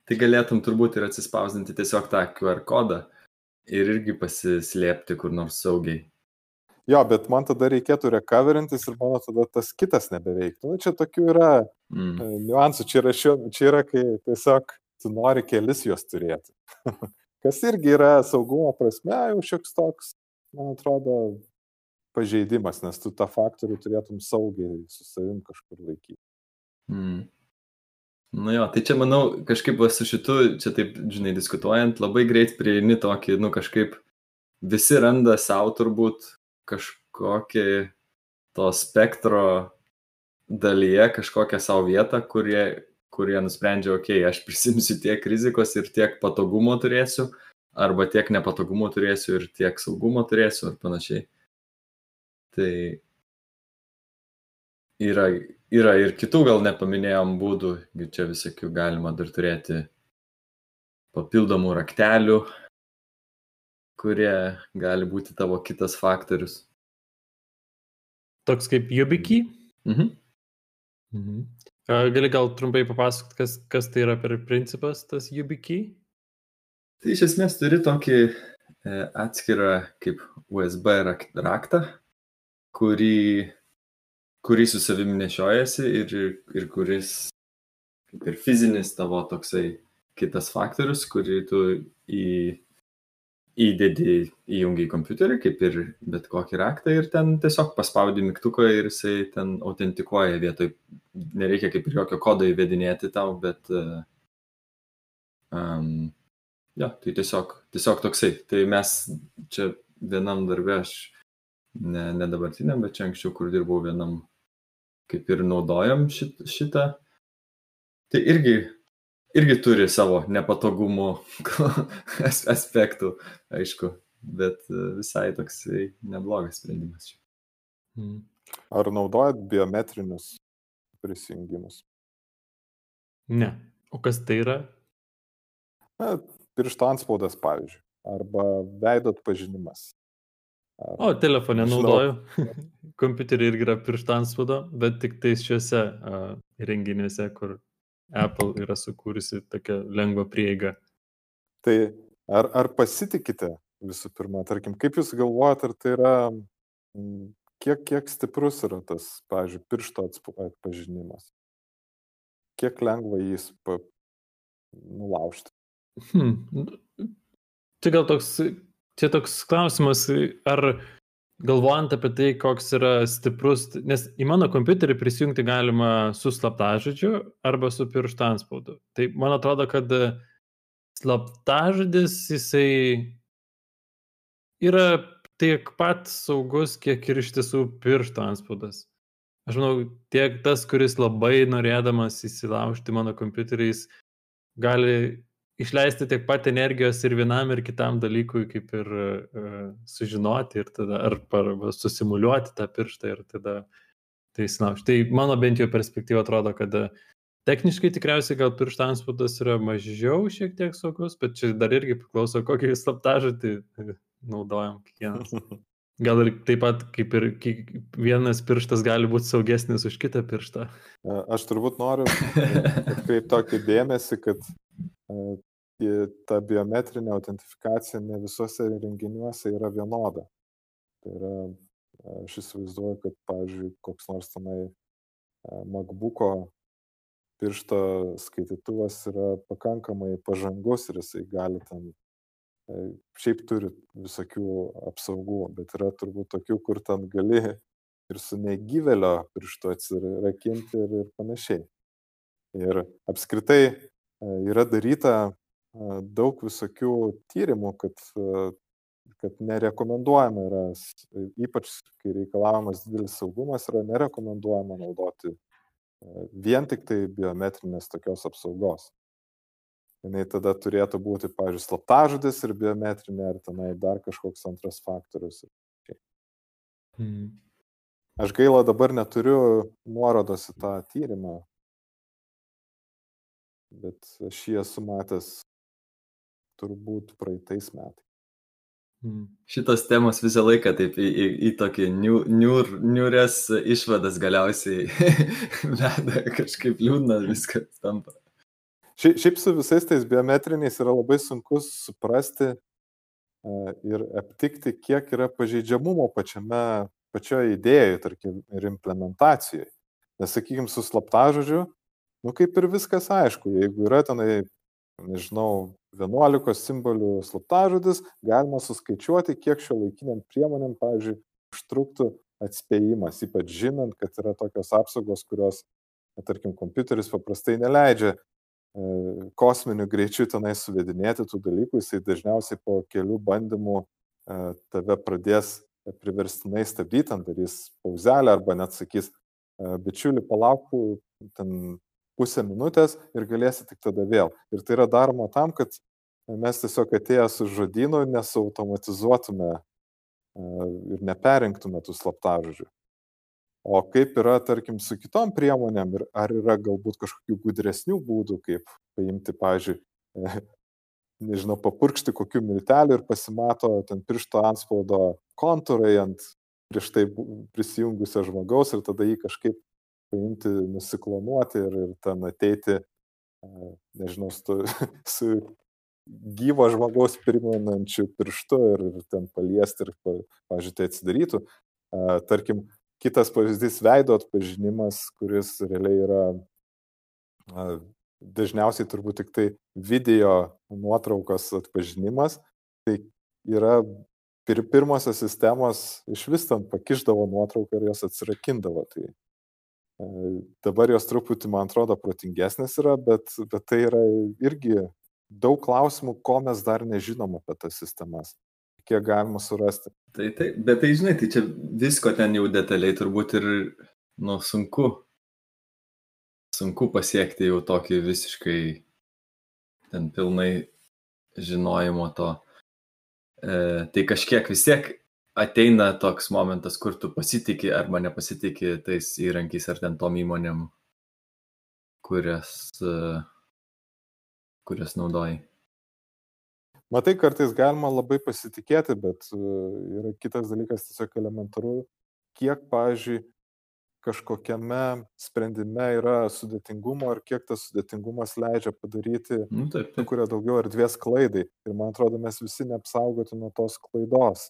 Tai galėtum turbūt ir atsispausdinti tiesiog tą QR kodą ir irgi pasislėpti kur nors saugiai. Jo, bet man tada reikėtų recoverintis ir mano tada tas kitas nebeveiktų. Nu, čia tokių yra mm. E, niuansų, čia yra, šio, čia yra, kai tiesiog tu nori kelis juos turėti. Kas irgi yra saugumo prasme jau šioks toks, man atrodo, pažeidimas, nes tu tą faktorių turėtum saugiai su savim kažkur laikyti. Mm. Nu jo, tai čia manau, kažkaip su šitu, čia taip, žinai, diskutuojant, labai greit prieini tokį, nu kažkaip visi randa savo turbūt kažkokį to spektro dalyje, kažkokią savo vietą, kurie, kurie nusprendžia, okei, okay, aš prisimsiu tiek rizikos ir tiek patogumo turėsiu, arba tiek nepatogumo turėsiu ir tiek saugumo turėsiu, ar panašiai. Tai yra, yra ir kitų gal nepaminėjom būdų, čia visokių galima dar turėti papildomų raktelių, kurie gali būti tavo kitas faktorius. Toks kaip YubiKey? Mhm. Mhm. Gali gal trumpai papasakoti, kas, kas tai yra per principas, tas YubiKey? Tai iš esmės turi tokį e, atskirą kaip USB raktą, kurį, kurį su savimi nešiojasi ir, ir kuris kaip ir fizinis tavo toksai kitas faktorius, kurį tu į įdedi įjungi į kompiuterį, kaip ir bet kokį raktą ir ten tiesiog paspaudi mygtuką ir jisai ten autentikuoja vietoj, nereikia kaip ir jokio kodo įvedinėti tau, bet uh, um, ja, tai tiesiog, tiesiog toksai. Tai mes čia vienam darbė, aš ne, ne dabartiniam, bet čia anksčiau, kur dirbau vienam, kaip ir naudojam šit, šitą. Tai irgi irgi turi savo nepatogumų aspektų, aišku, bet e, visai toksai neblogas sprendimas. Hmm. Ar naudojat biometrinius prisijungimus? Ne. O kas tai yra? Na, piršto anspaudas, pavyzdžiui, arba veido atpažinimas. Ar, o, telefonė naudoju. Kompiuterį irgi yra piršto anspaudo, bet tik tais šiuose uh, renginiuose, kur Apple yra sukūrusi tokią lengvą prieigą. Tai ar, ar pasitikite visų pirma, tarkim, kaip jūs galvojate, ar tai yra, kiek, kiek stiprus yra tas, pavyzdžiui, piršto atpažinimas? Kiek lengva jį pa, nulaužti? Hmm. Čia gal toks, čia toks klausimas, ar galvojant apie tai, koks yra stiprus, nes į mano kompiuterį prisijungti galima su slaptažodžiu arba su piršto anspaudu. Tai man atrodo, kad slaptažodis jisai yra tiek pat saugus, kiek ir iš tiesų piršto anspaudas. Aš manau, tiek tas, kuris labai norėdamas įsilaužti mano kompiuterį, jis gali išleisti tiek pat energijos ir vienam ir kitam dalykui, kaip ir uh, sužinoti ir tada, ar par, susimuliuoti tą pirštą ir tada tai įsilaužti. Tai mano bent jau perspektyva atrodo, kad uh, techniškai tikriausiai gal piršto anspaudas yra mažiau šiek tiek saugus, bet čia dar irgi priklauso, kokį slaptažodį naudojam kiekvienas. Gal ir taip pat kaip ir vienas pirštas gali būti saugesnis už kitą pirštą. Aš turbūt noriu atkreipti tokį dėmesį, kad ta biometrinė autentifikacija ne visuose renginiuose yra vienoda. Tai yra, aš įsivaizduoju, kad, pavyzdžiui, koks nors tenai MacBook'o piršto skaitytuvas yra pakankamai pažangus ir jisai gali ten, šiaip turi visokių apsaugų, bet yra turbūt tokių, kur ten gali ir su negyvelio pirštu atsirakinti ir, ir panašiai. Ir apskritai yra daryta daug visokių tyrimų, kad, e, kad nerekomenduojama yra, ypač kai reikalaujamas didelis saugumas, yra nerekomenduojama naudoti vien tik tai biometrinės tokios apsaugos. Jis tada turėtų būti, pavyzdžiui, slaptažodis ir biometrinė, ar tenai dar kažkoks antras faktorius. Hmm. Aš gaila dabar neturiu nuorodos į tą tyrimą, bet aš jį esu matęs turbūt praeitais metais. Hmm. Šitos temos visą laiką taip į, į, į tokį niur, niur, niures išvadas galiausiai veda, kažkaip liūdna viskas tampa. Šiaip, su visais tais biometriniais yra labai sunku suprasti uh, ir aptikti, kiek yra pažeidžiamumo pačiame, pačioje idėjoje, tarkim, ir implementacijoje. Nes, sakykime, su slaptažodžiu, nu kaip ir viskas aišku, jeigu yra tenai nežinau, 11 simbolių slaptažodis, galima suskaičiuoti, kiek šio laikiniam priemonėm, pavyzdžiui, užtruktų atspėjimas, ypač žinant, kad yra tokios apsaugos, kurios, tarkim, kompiuteris paprastai neleidžia e, kosminiu greičiu tenai suvedinėti tų dalykų, jisai dažniausiai po kelių bandymų e, tave pradės priverstinai stabdyti, darys pauzelę arba net sakys, e, bičiuli, palauk, ten pusę minutės ir galėsi tik tada vėl. Ir tai yra daroma tam, kad mes tiesiog atėję su žodynu nesautomatizuotume e, ir neperinktume tų slaptažodžių. O kaip yra, tarkim, su kitom priemonėm ir ar yra galbūt kažkokių gudresnių būdų, kaip paimti, pavyzdžiui, e, nežinau, papurkšti kokių miltelių ir pasimato ten piršto anspaudo kontūrai ant prieš tai prisijungusio žmogaus ir tada jį kažkaip paimti, nusiklonuoti ir, ir ten ateiti, nežinau, su, su gyvo žmogaus primenančiu pirštu ir, ir ten paliesti ir, pažiūrėjau, tai atsidarytų. Tarkim, kitas pavyzdys - veido atpažinimas, kuris realiai yra dažniausiai turbūt tik tai video nuotraukos atpažinimas. Tai yra pir pirmosios sistemos iš vis ten pakiždavo nuotrauką ir jas atsirakindavo. Tai Dabar jos truputį, man atrodo, protingesnės yra, bet, bet tai yra irgi daug klausimų, ko mes dar nežinom apie tas sistemas, kiek galima surasti. Tai, tai, bet tai žinai, tai čia visko ten jau detaliai turbūt ir, nu, sunku, sunku pasiekti jau tokį visiškai ten pilnai žinojimo to. E, tai kažkiek vis tiek ateina toks momentas, kur tu pasitikė arba nepasitikė tais įrankiais ar ten tom įmonėm, kurias, kurias naudoji. Matai, kartais galima labai pasitikėti, bet yra kitas dalykas tiesiog elementaru, kiek, pavyzdžiui, kažkokiame sprendime yra sudėtingumo ir kiek tas sudėtingumas leidžia padaryti, nu, taip, taip. kuria daugiau erdvės klaidai. Ir man atrodo, mes visi neapsaugoti nuo tos klaidos.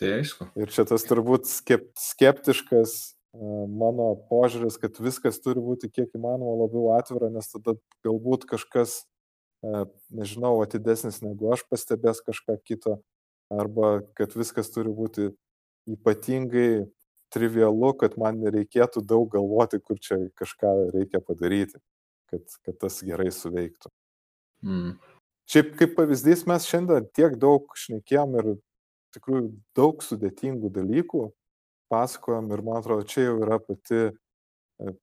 Tai aišku. Ir čia tas turbūt skep, skeptiškas mano požiūris, kad viskas turi būti kiek įmanoma labiau atvira, nes tada galbūt kažkas, nežinau, atidesnis negu aš pastebės kažką kito, arba kad viskas turi būti ypatingai trivialu, kad man nereikėtų daug galvoti, kur čia kažką reikia padaryti, kad, kad tas gerai suveiktų. Mm. Šiaip kaip pavyzdys, mes šiandien tiek daug šnekėjom ir tikrųjų daug sudėtingų dalykų pasakojam ir man atrodo, čia jau yra pati e,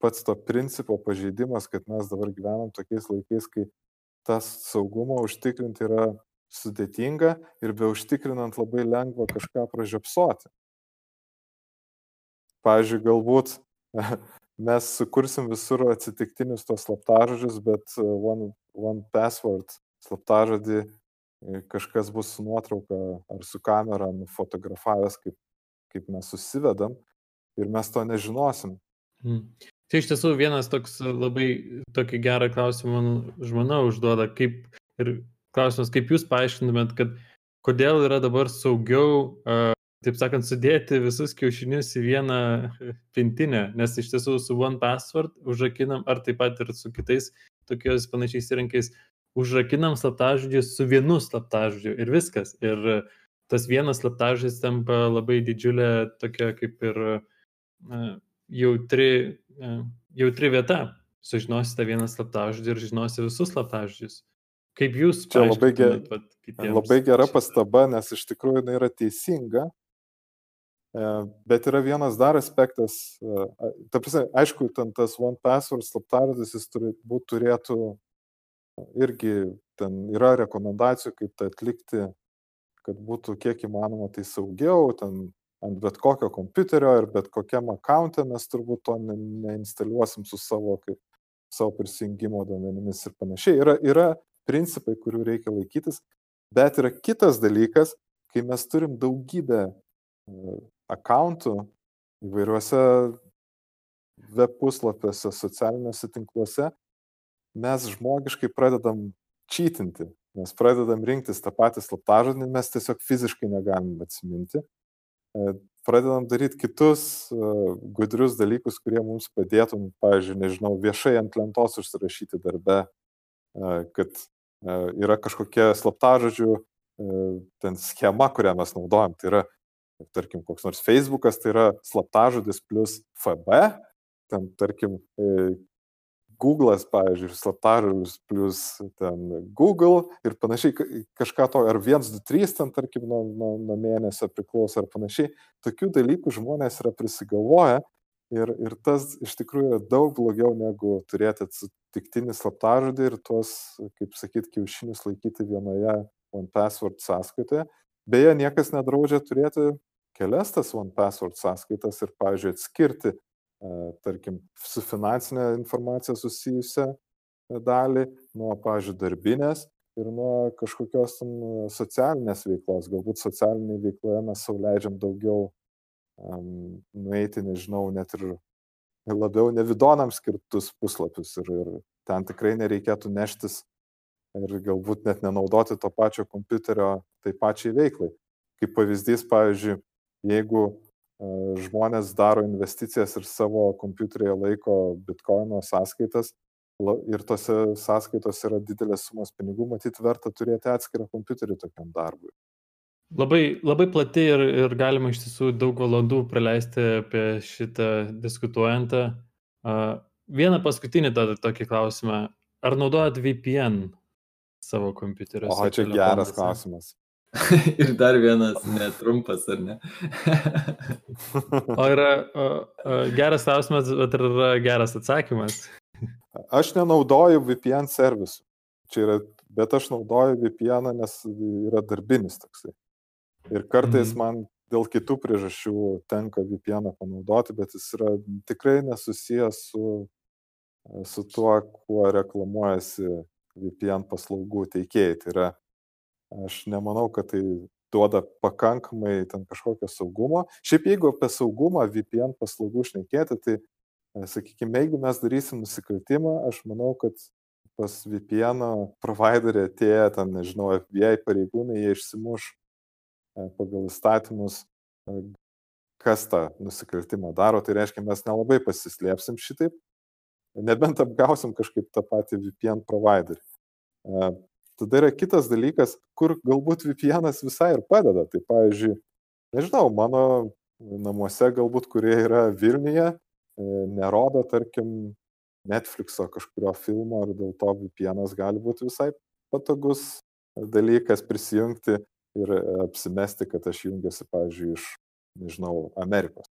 pats to principo pažeidimas, kad mes dabar gyvenam tokiais laikais, kai tas saugumą užtikrinti yra sudėtinga ir be užtikrinant labai lengva kažką pražiopsoti. Pavyzdžiui, galbūt mes sukursim visur atsitiktinius tos slaptažodžius, bet e, one, one password slaptažodį kažkas bus su nuotrauka ar su kamera nufotografavęs, kaip, kaip mes susivedam ir mes to nežinosim. Hmm. Tai iš tiesų vienas toks labai tokį gerą klausimą žmona užduoda, kaip ir klausimas, kaip jūs paaiškintumėt, kad kodėl yra dabar saugiau, taip sakant, sudėti visus kiaušinius į vieną pintinę, nes iš tiesų su One Password užrakinam, ar taip pat ir su kitais tokiais panašiais įrankiais, užrakinam slaptažodžius su vienu slaptažodžiu ir viskas. Ir tas vienas slaptažodis tampa labai didžiulė tokia kaip ir jautri, jautri vieta. Sužinosite vieną slaptažodį ir žinosite visus slaptažodžius. Kaip jūs čia labai, ger, labai gera pastaba, nes iš tikrųjų jinai yra teisinga. E, bet yra vienas dar aspektas, e, ta prasme, aišku, ten tas One Password slaptažodis jis turbūt turėtų irgi, ten yra rekomendacijų, kaip tai atlikti kad būtų kiek įmanoma tai saugiau, ten ant bet kokio kompiuterio ir bet kokiam akantė mes turbūt to ne, neinstaliuosim su savo, kaip, savo prisijungimo duomenimis ir panašiai. Yra, yra principai, kurių reikia laikytis, bet yra kitas dalykas, kai mes turim daugybę e, akantų įvairiuose web puslapiuose, socialiniuose tinkluose, mes žmogiškai pradedam čytinti, mes pradedam rinktis tą patį slaptažodį, mes tiesiog fiziškai negalim atsiminti. E, pradedam daryti kitus uh, gudrius dalykus, kurie mums padėtų, pavyzdžiui, nežinau, viešai ant lentos užsirašyti darbe, uh, kad yra kažkokia slaptažodžių ten schema, kurią mes naudojam. Tai yra, tarkim, koks nors Facebookas, tai yra slaptažodis plus FB, ten, tarkim, Google'as, pavyzdžiui, slaptažodis plus ten Google ir panašiai, kažką to, ar 1, 2, 3 ten, tarkim, nuo, nuo, nuo mėnesio priklauso ar panašiai. Tokių dalykų žmonės yra prisigalvoję ir, ir tas iš tikrųjų yra daug blogiau negu turėti atsitiktinį slaptažodį ir tuos, kaip sakyt, kiaušinius laikyti vienoje OnePassword sąskaitoje. Beje, niekas nedraudžia turėti kelias tas OnePassword sąskaitas ir, pavyzdžiui, atskirti tarkim, su finansinė informacija susijusią dalį, nuo, pavyzdžiui, darbinės ir nuo kažkokios socialinės veiklos. Galbūt socialiniai veikloje mes sauliaidžiam daugiau um, nueiti, nežinau, net ir labiau nevidonam skirtus puslapius ir, ir ten tikrai nereikėtų neštis ir galbūt net nenaudoti to pačio kompiuterio tai pačiai veiklai. Kaip pavyzdys, pavyzdžiui, jeigu žmonės daro investicijas ir savo kompiuteryje laiko bitkoino sąskaitas ir tose sąskaitose yra didelės sumos pinigų, matyt, verta turėti atskirą kompiuterį tokiam darbui. Labai, labai plati ir, ir galima iš tiesų daug valandų praleisti apie šitą diskutuojant. Vieną paskutinį tada tokį klausimą. Ar naudojat VPN savo kompiuteriu? O, čia geras klausimas. ir dar vienas netrumpas, ar ne? o yra o, o, geras klausimas, bet ir yra geras atsakymas. Aš nenaudoju VPN servisų. Čia yra, bet aš naudoju VPN, nes yra darbinis toksai. Ir kartais mm. man dėl kitų priežasčių tenka VPN panaudoti, bet jis yra tikrai nesusijęs su, su tuo, kuo reklamuojasi VPN paslaugų teikėjai. Tai yra Aš nemanau, kad tai duoda pakankamai ten kažkokio saugumo. Šiaip jeigu apie saugumą VPN paslaugų šnekėti, tai, e, sakykime, jeigu mes darysim nusikaltimą, aš manau, kad pas VPN providerį atėję, ten, nežinau, FBI pareigūnai, jie išsimuš e, pagal įstatymus, e, kas tą nusikaltimą daro. Tai reiškia, mes nelabai pasislėpsim šitaip, nebent apgausim kažkaip tą patį VPN providerį. Tada yra kitas dalykas, kur galbūt VPN visai ir padeda. Tai pavyzdžiui, nežinau, mano namuose galbūt, kurie yra Vilniuje, e, nerodo, tarkim, Netflixo kažkurio filmo ir dėl to VPN gali būti visai patogus dalykas prisijungti ir apsimesti, kad aš jungiuosi, pavyzdžiui, iš, nežinau, Amerikos.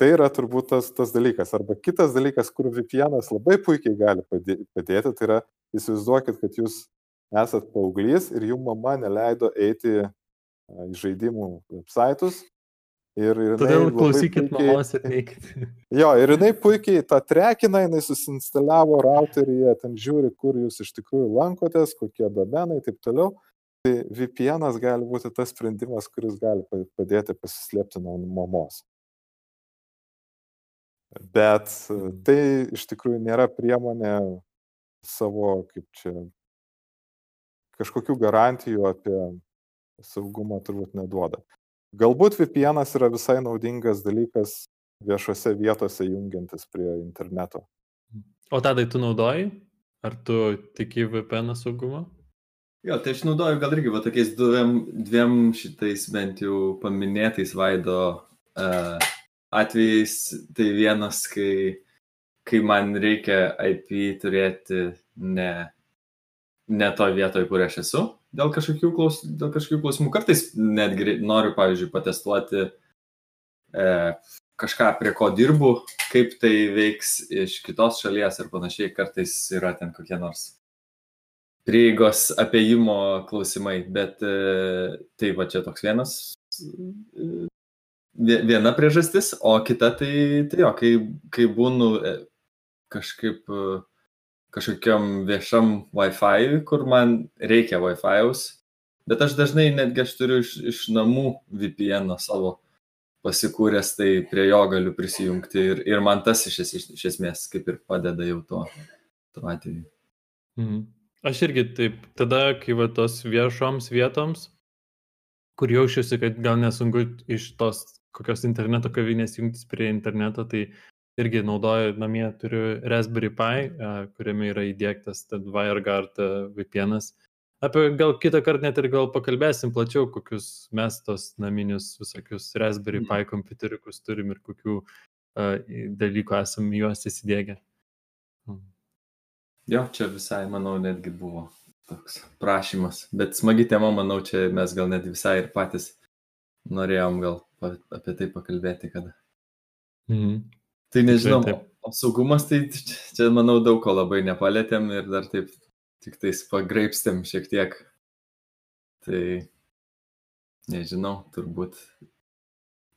Tai yra turbūt tas, tas dalykas. Arba kitas dalykas, kur VPN labai puikiai gali padėti, tai yra įsivaizduokit, kad jūs esat paauglys ir jų mama neleido eiti į žaidimų websaitus. Ir, ir Todėl klausykit puikiai, mamos ir neikit. Jo, ir jinai puikiai tą trekiną, jinai susinstaliavo routeryje, ten žiūri, kur jūs iš tikrųjų lankotės, kokie domenai ir taip toliau. Tai VPN gali būti tas sprendimas, kuris gali padėti pasislėpti nuo mamos. Bet tai iš tikrųjų nėra priemonė savo, kaip čia, kažkokių garantijų apie saugumą turbūt neduoda. Galbūt VPN yra visai naudingas dalykas viešose vietose jungiantis prie interneto. O tadai tu naudoji? Ar tu tiki VPN saugumą? Jo, tai aš naudoju gal irgi va tokiais dviem, dviem šitais bent jau paminėtais vaido uh, atvejais tai vienas, kai, kai man reikia IP turėti ne, ne to vietoje, kur aš esu, dėl kažkokių, klaus, dėl kažkokių klausimų. Kartais netgi noriu, pavyzdžiui, patestuoti e, kažką, prie ko dirbu, kaip tai veiks iš kitos šalies ir panašiai. Kartais yra ten kokie nors prieigos apėjimo klausimai, bet e, tai va čia toks vienas, e, viena priežastis, o kita tai, tai jo, kai, kai būnu e, kažkaip kažkokiam viešam Wi-Fi, kur man reikia Wi-Fi'aus, bet aš dažnai netgi aš turiu iš, iš namų VPN savo pasikūręs, tai prie jo galiu prisijungti ir, ir man tas iš, iš, iš esmės kaip ir padeda jau tuo, tuo atveju. Mhm. Aš irgi taip, tada, kai va tos viešoms vietoms, kur jaučiuosi, kad gal nesunku iš tos kokios interneto kavinės jungtis prie interneto, tai irgi naudoju namie, turiu Raspberry Pi, kuriame yra įdėktas WireGuard VPN'as. Apie gal kitą kartą net ir gal pakalbėsim plačiau, kokius mes tos naminius visokius Raspberry Pi kompiuteriukus turim ir kokių uh, dalykų esam juos įsidėgę. Hmm. Jo, čia visai, manau, netgi buvo toks prašymas. Bet smagi tema, manau, čia mes gal net visai ir patys norėjom gal apie tai pakalbėti kada. Mhm. Tai nežinau, o saugumas, tai čia, manau, daug ko labai nepalėtėm ir dar taip tik tais pagraipstėm šiek tiek. Tai nežinau, turbūt,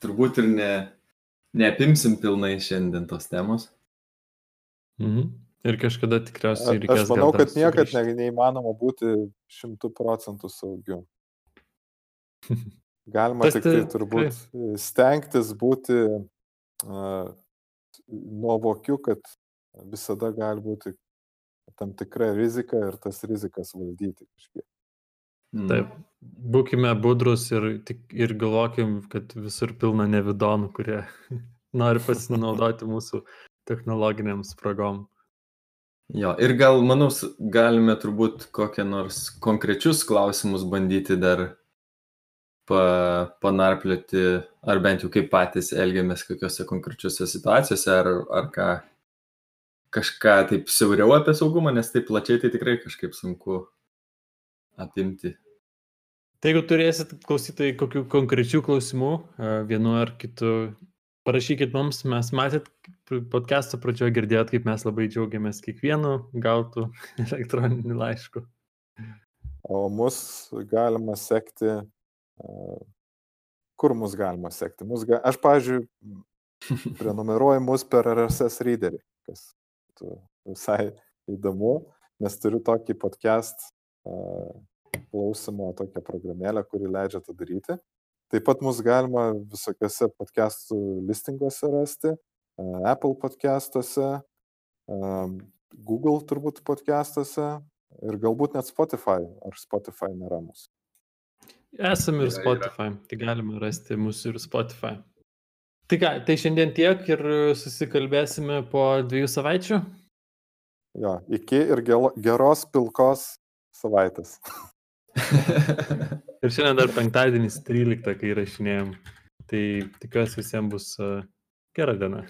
turbūt ir ne, neapimsim pilnai šiandien tos temos. Mhm. Ir kažkada tikriausiai reikės. Aš manau, kad niekad ne, neįmanoma būti šimtų procentų saugiu. Galima tik tai turbūt tai. stengtis būti uh, nuovokiu, kad visada gali būti tam tikra rizika ir tas rizikas valdyti kažkiek. Mm. Taip, būkime budrus ir, ir galvokim, kad visur pilna nevidonų, kurie nori pasinaudoti mūsų technologiniam spragom. Jo, ir gal, manau, galime turbūt kokią nors konkrečius klausimus bandyti dar pa, panarplioti, ar bent jau kaip patys elgiamės kokiuose konkrečiuose situacijose, ar, ar ką, kažką taip siauriau apie saugumą, nes taip plačiai tai tikrai kažkaip sunku apimti. Tai jeigu turėsit klausytojai kokių konkrečių klausimų, vienu ar kitu parašykit mums, mes matėt podcast'o pradžioje girdėjot, kaip mes labai džiaugiamės kiekvienu gautų elektroninį laišką. O mus galima sekti, kur mus galima sekti? Mus ga... Aš, pavyzdžiui, prenumeruoju mus per RSS readerį, kas visai įdomu, nes turiu tokį podcast klausimo tokią programėlę, kuri leidžia tą daryti. Taip pat mus galima visokiose podcastų listinguose rasti, Apple podcastuose, Google turbūt podcastuose ir galbūt net Spotify, ar Spotify nėra mūsų. Esam ir Spotify, tai galima rasti mūsų ir Spotify. Tai ką, tai šiandien tiek ir susikalbėsime po dviejų savaičių. Jo, iki ir geros pilkos savaitės. ir šiandien dar penktadienis 13, kai įrašinėjom. Tai tikiuosi visiems bus gera diena.